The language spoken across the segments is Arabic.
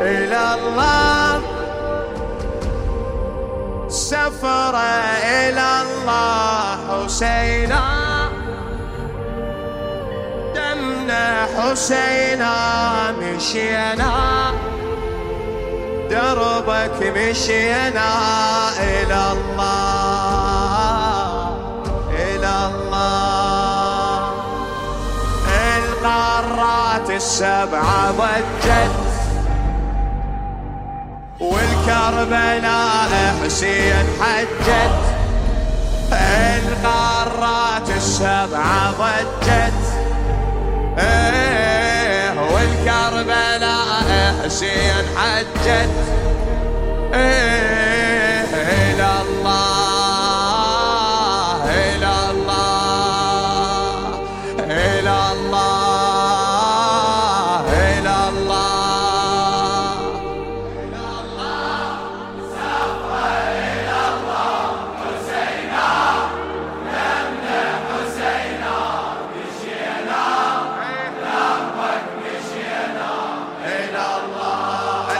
إلى الله. سفر إلى الله حسينا. حسينا مشينا. دربك مشينا إلى الله إلى الله. القارات السبعة ضجت والكربلاء حسين حجت. القارات السبعة ضجت والكربلاء حسين حجت. إيه.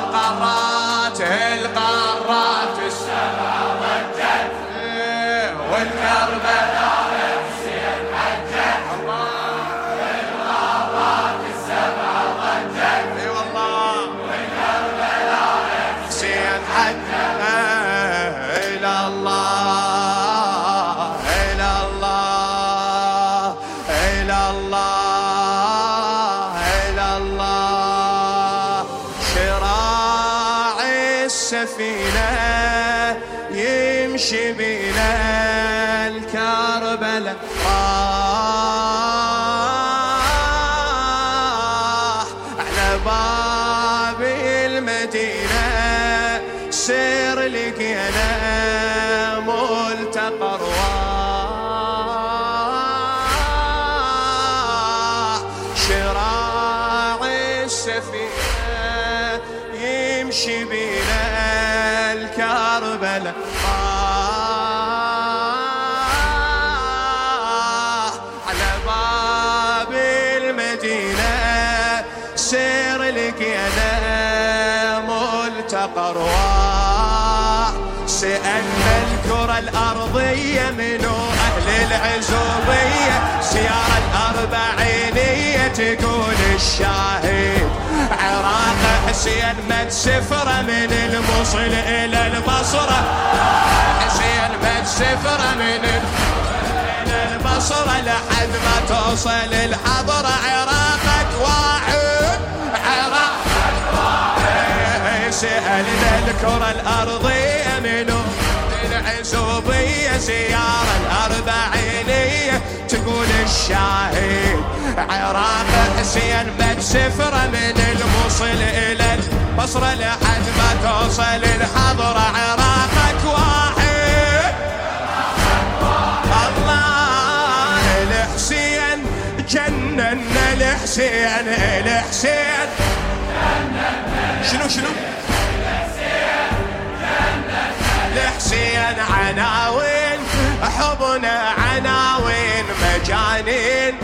القارات القارات. السبع ضجت والكربلاء. يمشي بنا الكربلاء. ملتقى ارواح سألنا الكرة الأرضية منو أهل العزوبية سيارة الأربعينية تقول الشاهد. عراق حسين مد سفرة من الموصل إلى البصرة. حسين مد سفرة من إلى البصرة لحد ما توصل الحضرة. الكرة الأرضية منو العزوبية سيارة الأربعينية. تقول الشاهد عراق حسين بد سفرة من الموصل إلى البصرة لحد ما توصل الحضرة عراقك واحد. الله الحسين جنن الحسين الحسين. شنو شنو؟ الحسين عناوين حبنا عناوين مجانين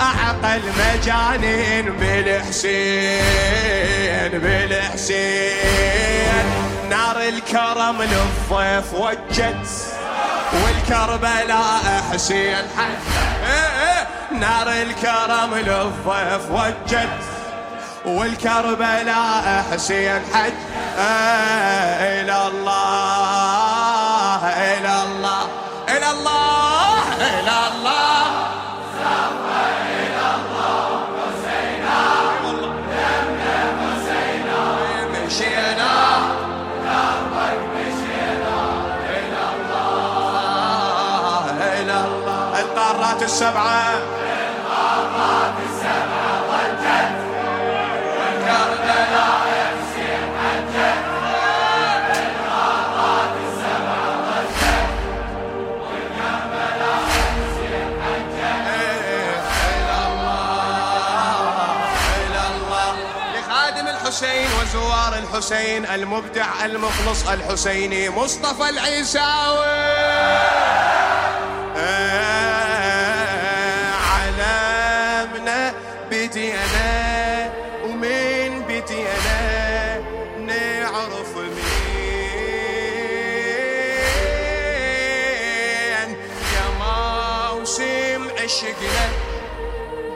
أعقل مجانين بالحسين بالحسين. نار الكرم للضيف وجت والكربلاء حسين إيه نار الكرم للضيف وجت والكربلاء حسين حج إلى الله. القارات السبعة. إلى الله إلى الله لخادم الحسين وزوار الحسين المبدع المخلص الحسيني مصطفى العيساوي. بدينا ومن بدينا نعرف مين يا موسم عشقنا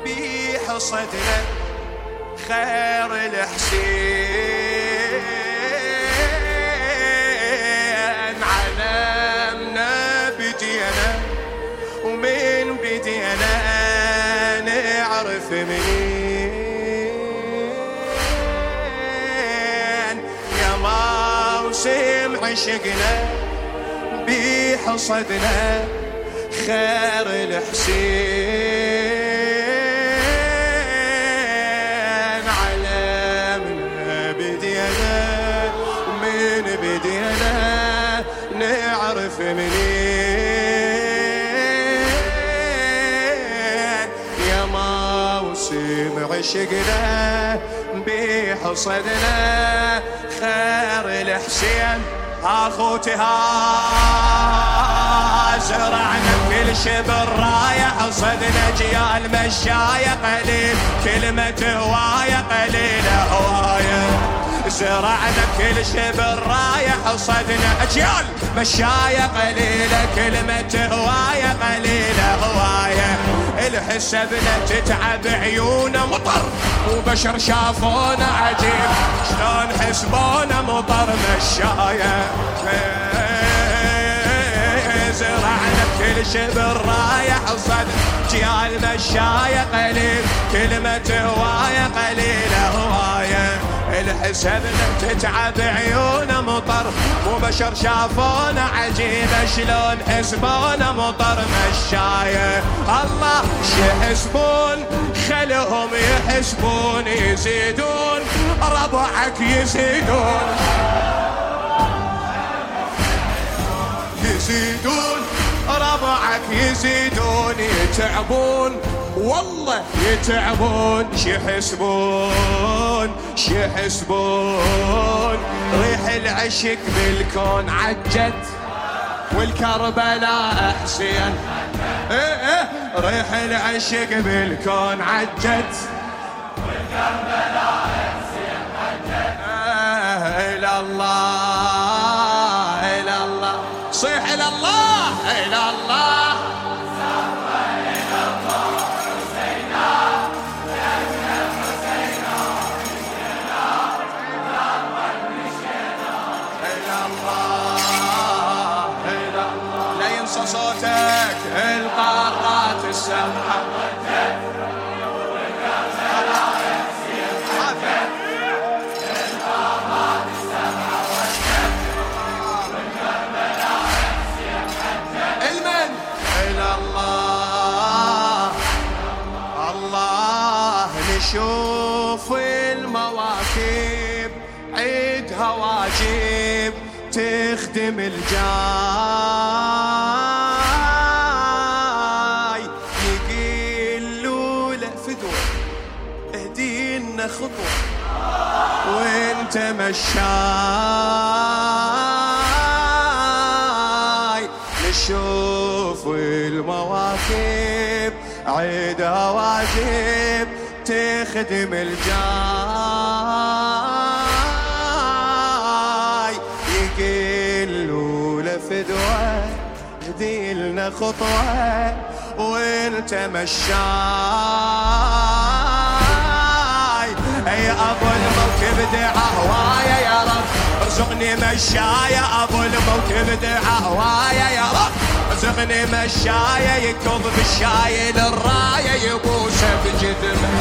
بحصدنا خير الحسين منين يا موسم عشقنا بحصدنا خير الحسين. عشقنا بحصدنا خير الحسين. اخوتي ها زرعنا بكل شبر راية حصدنا جيال مشاية قليل كلمة هواية قليلة هواية. زرعنا بكل شبر راية حصدنا اجيال مشاية قليلة كلمة هواية قليلة هواية. الحسبنا تتعب عيونه. مطر! وبشر شافونا عجيب. شلون حسبونا مطر مشاية زرعنا بكل شبر رايح صد جيال مشاية قليل. كلمة هواية قليلة هواية. الحسبنا تتعب عيونه مطر. مو بشر شافونا عجيبة شلون حسبونا مطر؟ مشاية الله شحسبون خلهم يحسبون يزيدون ربعك يزيدون. يزيدون ربعك يزيدون يتعبون. والله. يتعبون شيحسبون شيحسبون ريح العشق بالكون عجت والكربلاء حسين. إيه إيه. ريح العشق بالكون عجت. والكربلاء ينسى صوتك القارات الله نشوف المواكب عيدها واجب تخدم الجاي خطوة. وانت مشاي نشوف المواكب عيدها واجب تخدم الجاي. يقلوا له فدوة هديلنا خطوة. وانت مشاي اي أبو الموكب دعا هوايا يا رب. ارزقني مشايا أبو الموكب دعا هوايا يا رب. ارزقني مشايا يكب بالشاي للراية يبوسه بجدمه.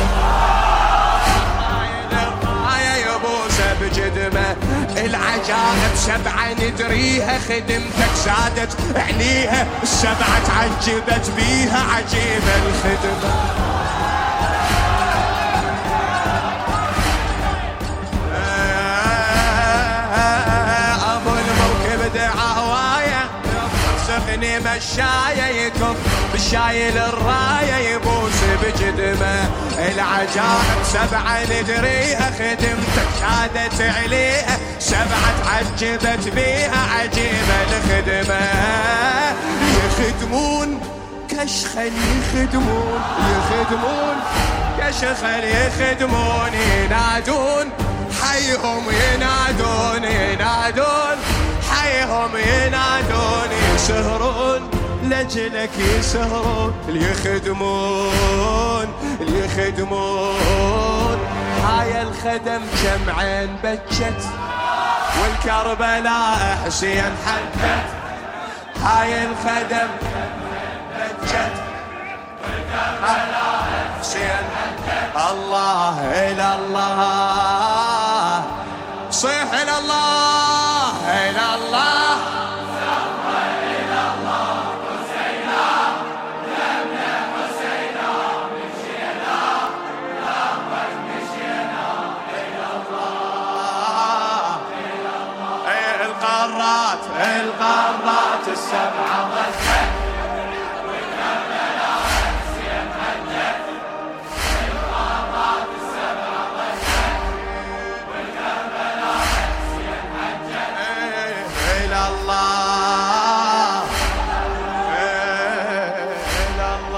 العجائب سبعه ندريها خدمتك زادت عليها السبعة تعجبت بيها عجيبه الخدمة. هوايه رزقني مشاية يكب بالشاي للرايه يبوس بجدمه. العجائب سبعة ندريها خدمتك شادت عليها سبعة عجبت بيها عجيبة الخدمة يخدمون كشخل يخدمون يخدمون كشخل يخدمون ينادون حيهم ينادون ينادون حيهم ينادون يسهرون لجلك يسهرون اللي يخدمون اللي يخدمون هاي الخدم جمعين بجت والكربلاء حسين حدت. هاي الخدم بجت والكربلاء حسين الله إلى الله صيح إلى الله.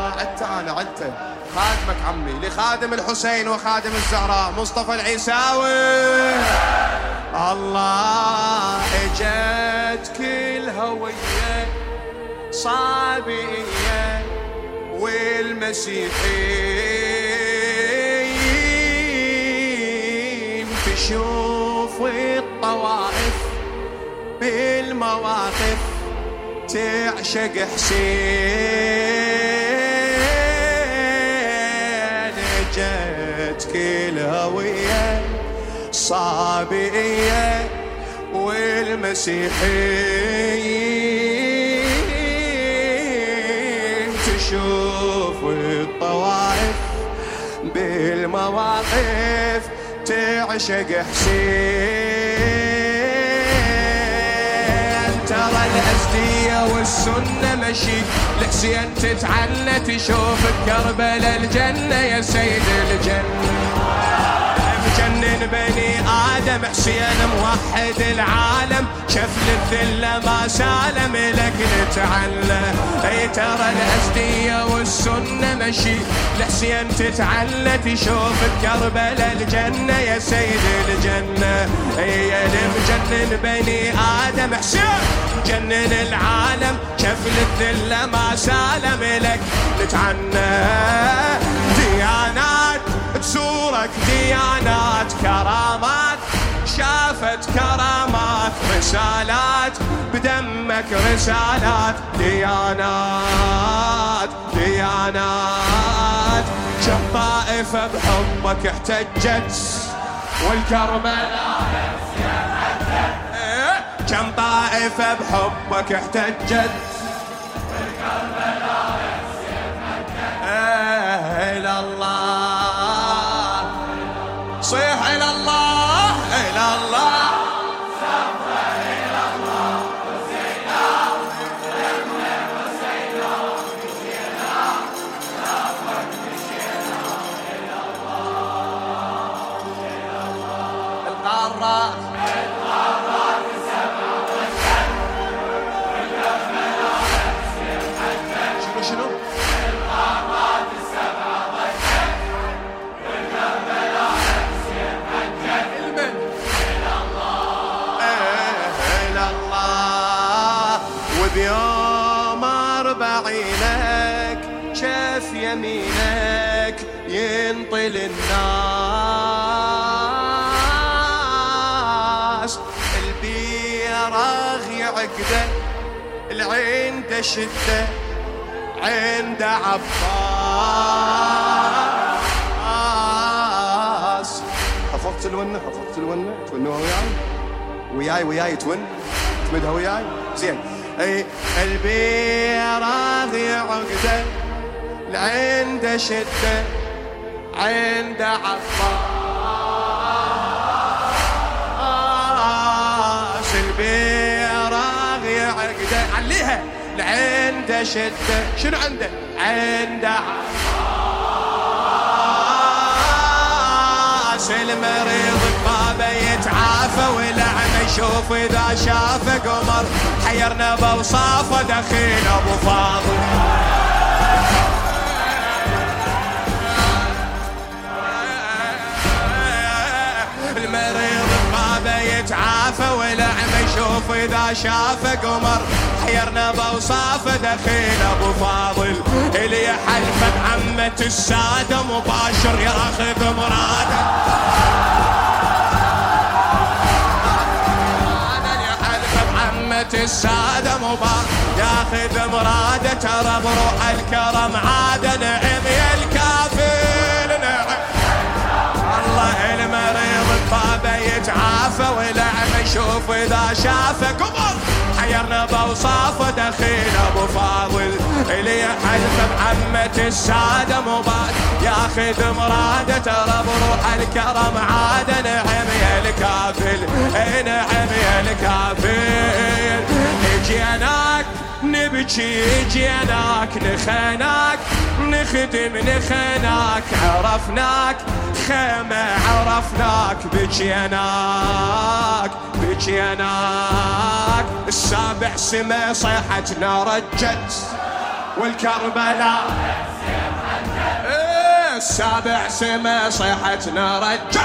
عدت أنا عدت خادمك عمي لخادم الحسين وخادم الزهراء مصطفى العيساوي. الله إجت كل هوية صابئية والمسيحيين تشوف الطوائف بالمواقف تعشق حسين. جت كل هويه الصابئية والمسيحيين تشوف الطوائف بالمواقف تعشق حسين. ترى والسنة مشي لحسين تتعنى تشوف كربلاء الجنة يا سيد الجنة. مجنن بني آدم حسين موحد العالم. شفل الذلة ما سالم لك نتعلى أي ترى الأسدية والسنة مشي. لحسين تتعلى تشوف بكربلاء الجنة يا سيد الجنة. أي المجنن بني آدم. حسين جنن العالم. شفل الذلة ما سالم لك نتعنى. ديانات بسورك ديانات كرامات. شافت كرامات رسالات بدمك رسالات ديانات ديانات. كم طائفة بحبك احتجت والكربلاء كم طائفة بحبك احتجت. يمينك ينطل الناس. البيراغ يعقده العين شدة عند عباس. حفظت الونة حفظت الونة تونوها وياي؟ وياي وياي تون. تمدها وياي؟ زين. أي البيراغ عقده العند شدة عند عباس البيراغ عقدة. عليها. العند شدة. شنو عنده؟ عنده راس المريض بابه يتعافى والأعمى يشوف إذا شافه قمر. حيرنا بوصافه دخيل أبو فاضل. المريض بابه يتعافى والأعمى يشوف إذا شافه قمر. حيرنا بوصافه دخيل أبو فاضل. اللي حلفه بعمة السادة مباشر ياخذ مراده. السادة مبارك ياخذ مراده. ترى بروح الكرم عاد نعم يا الكافل يتعافى ولعب يشوف إذا شافه. قبر حيرنا بوصافه دخيل أبو فاضل. اللي حلف بعمة السادة مباد ياخذ مراده ترى بروح الكرم عاد نعم يا الكافل. نعم يا الكافل. جيناك نبكي جيناك نخناك نخدم نخناك عرفناك خيمة عرفناك بجيناك بجيناك السابع سما صيحتنا رجت والكربلاء إيه، السابع سما صيحتنا رجت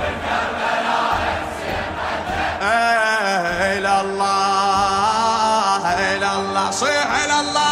والكربلاء الله إلى الله. صيح إلى الله إلى الله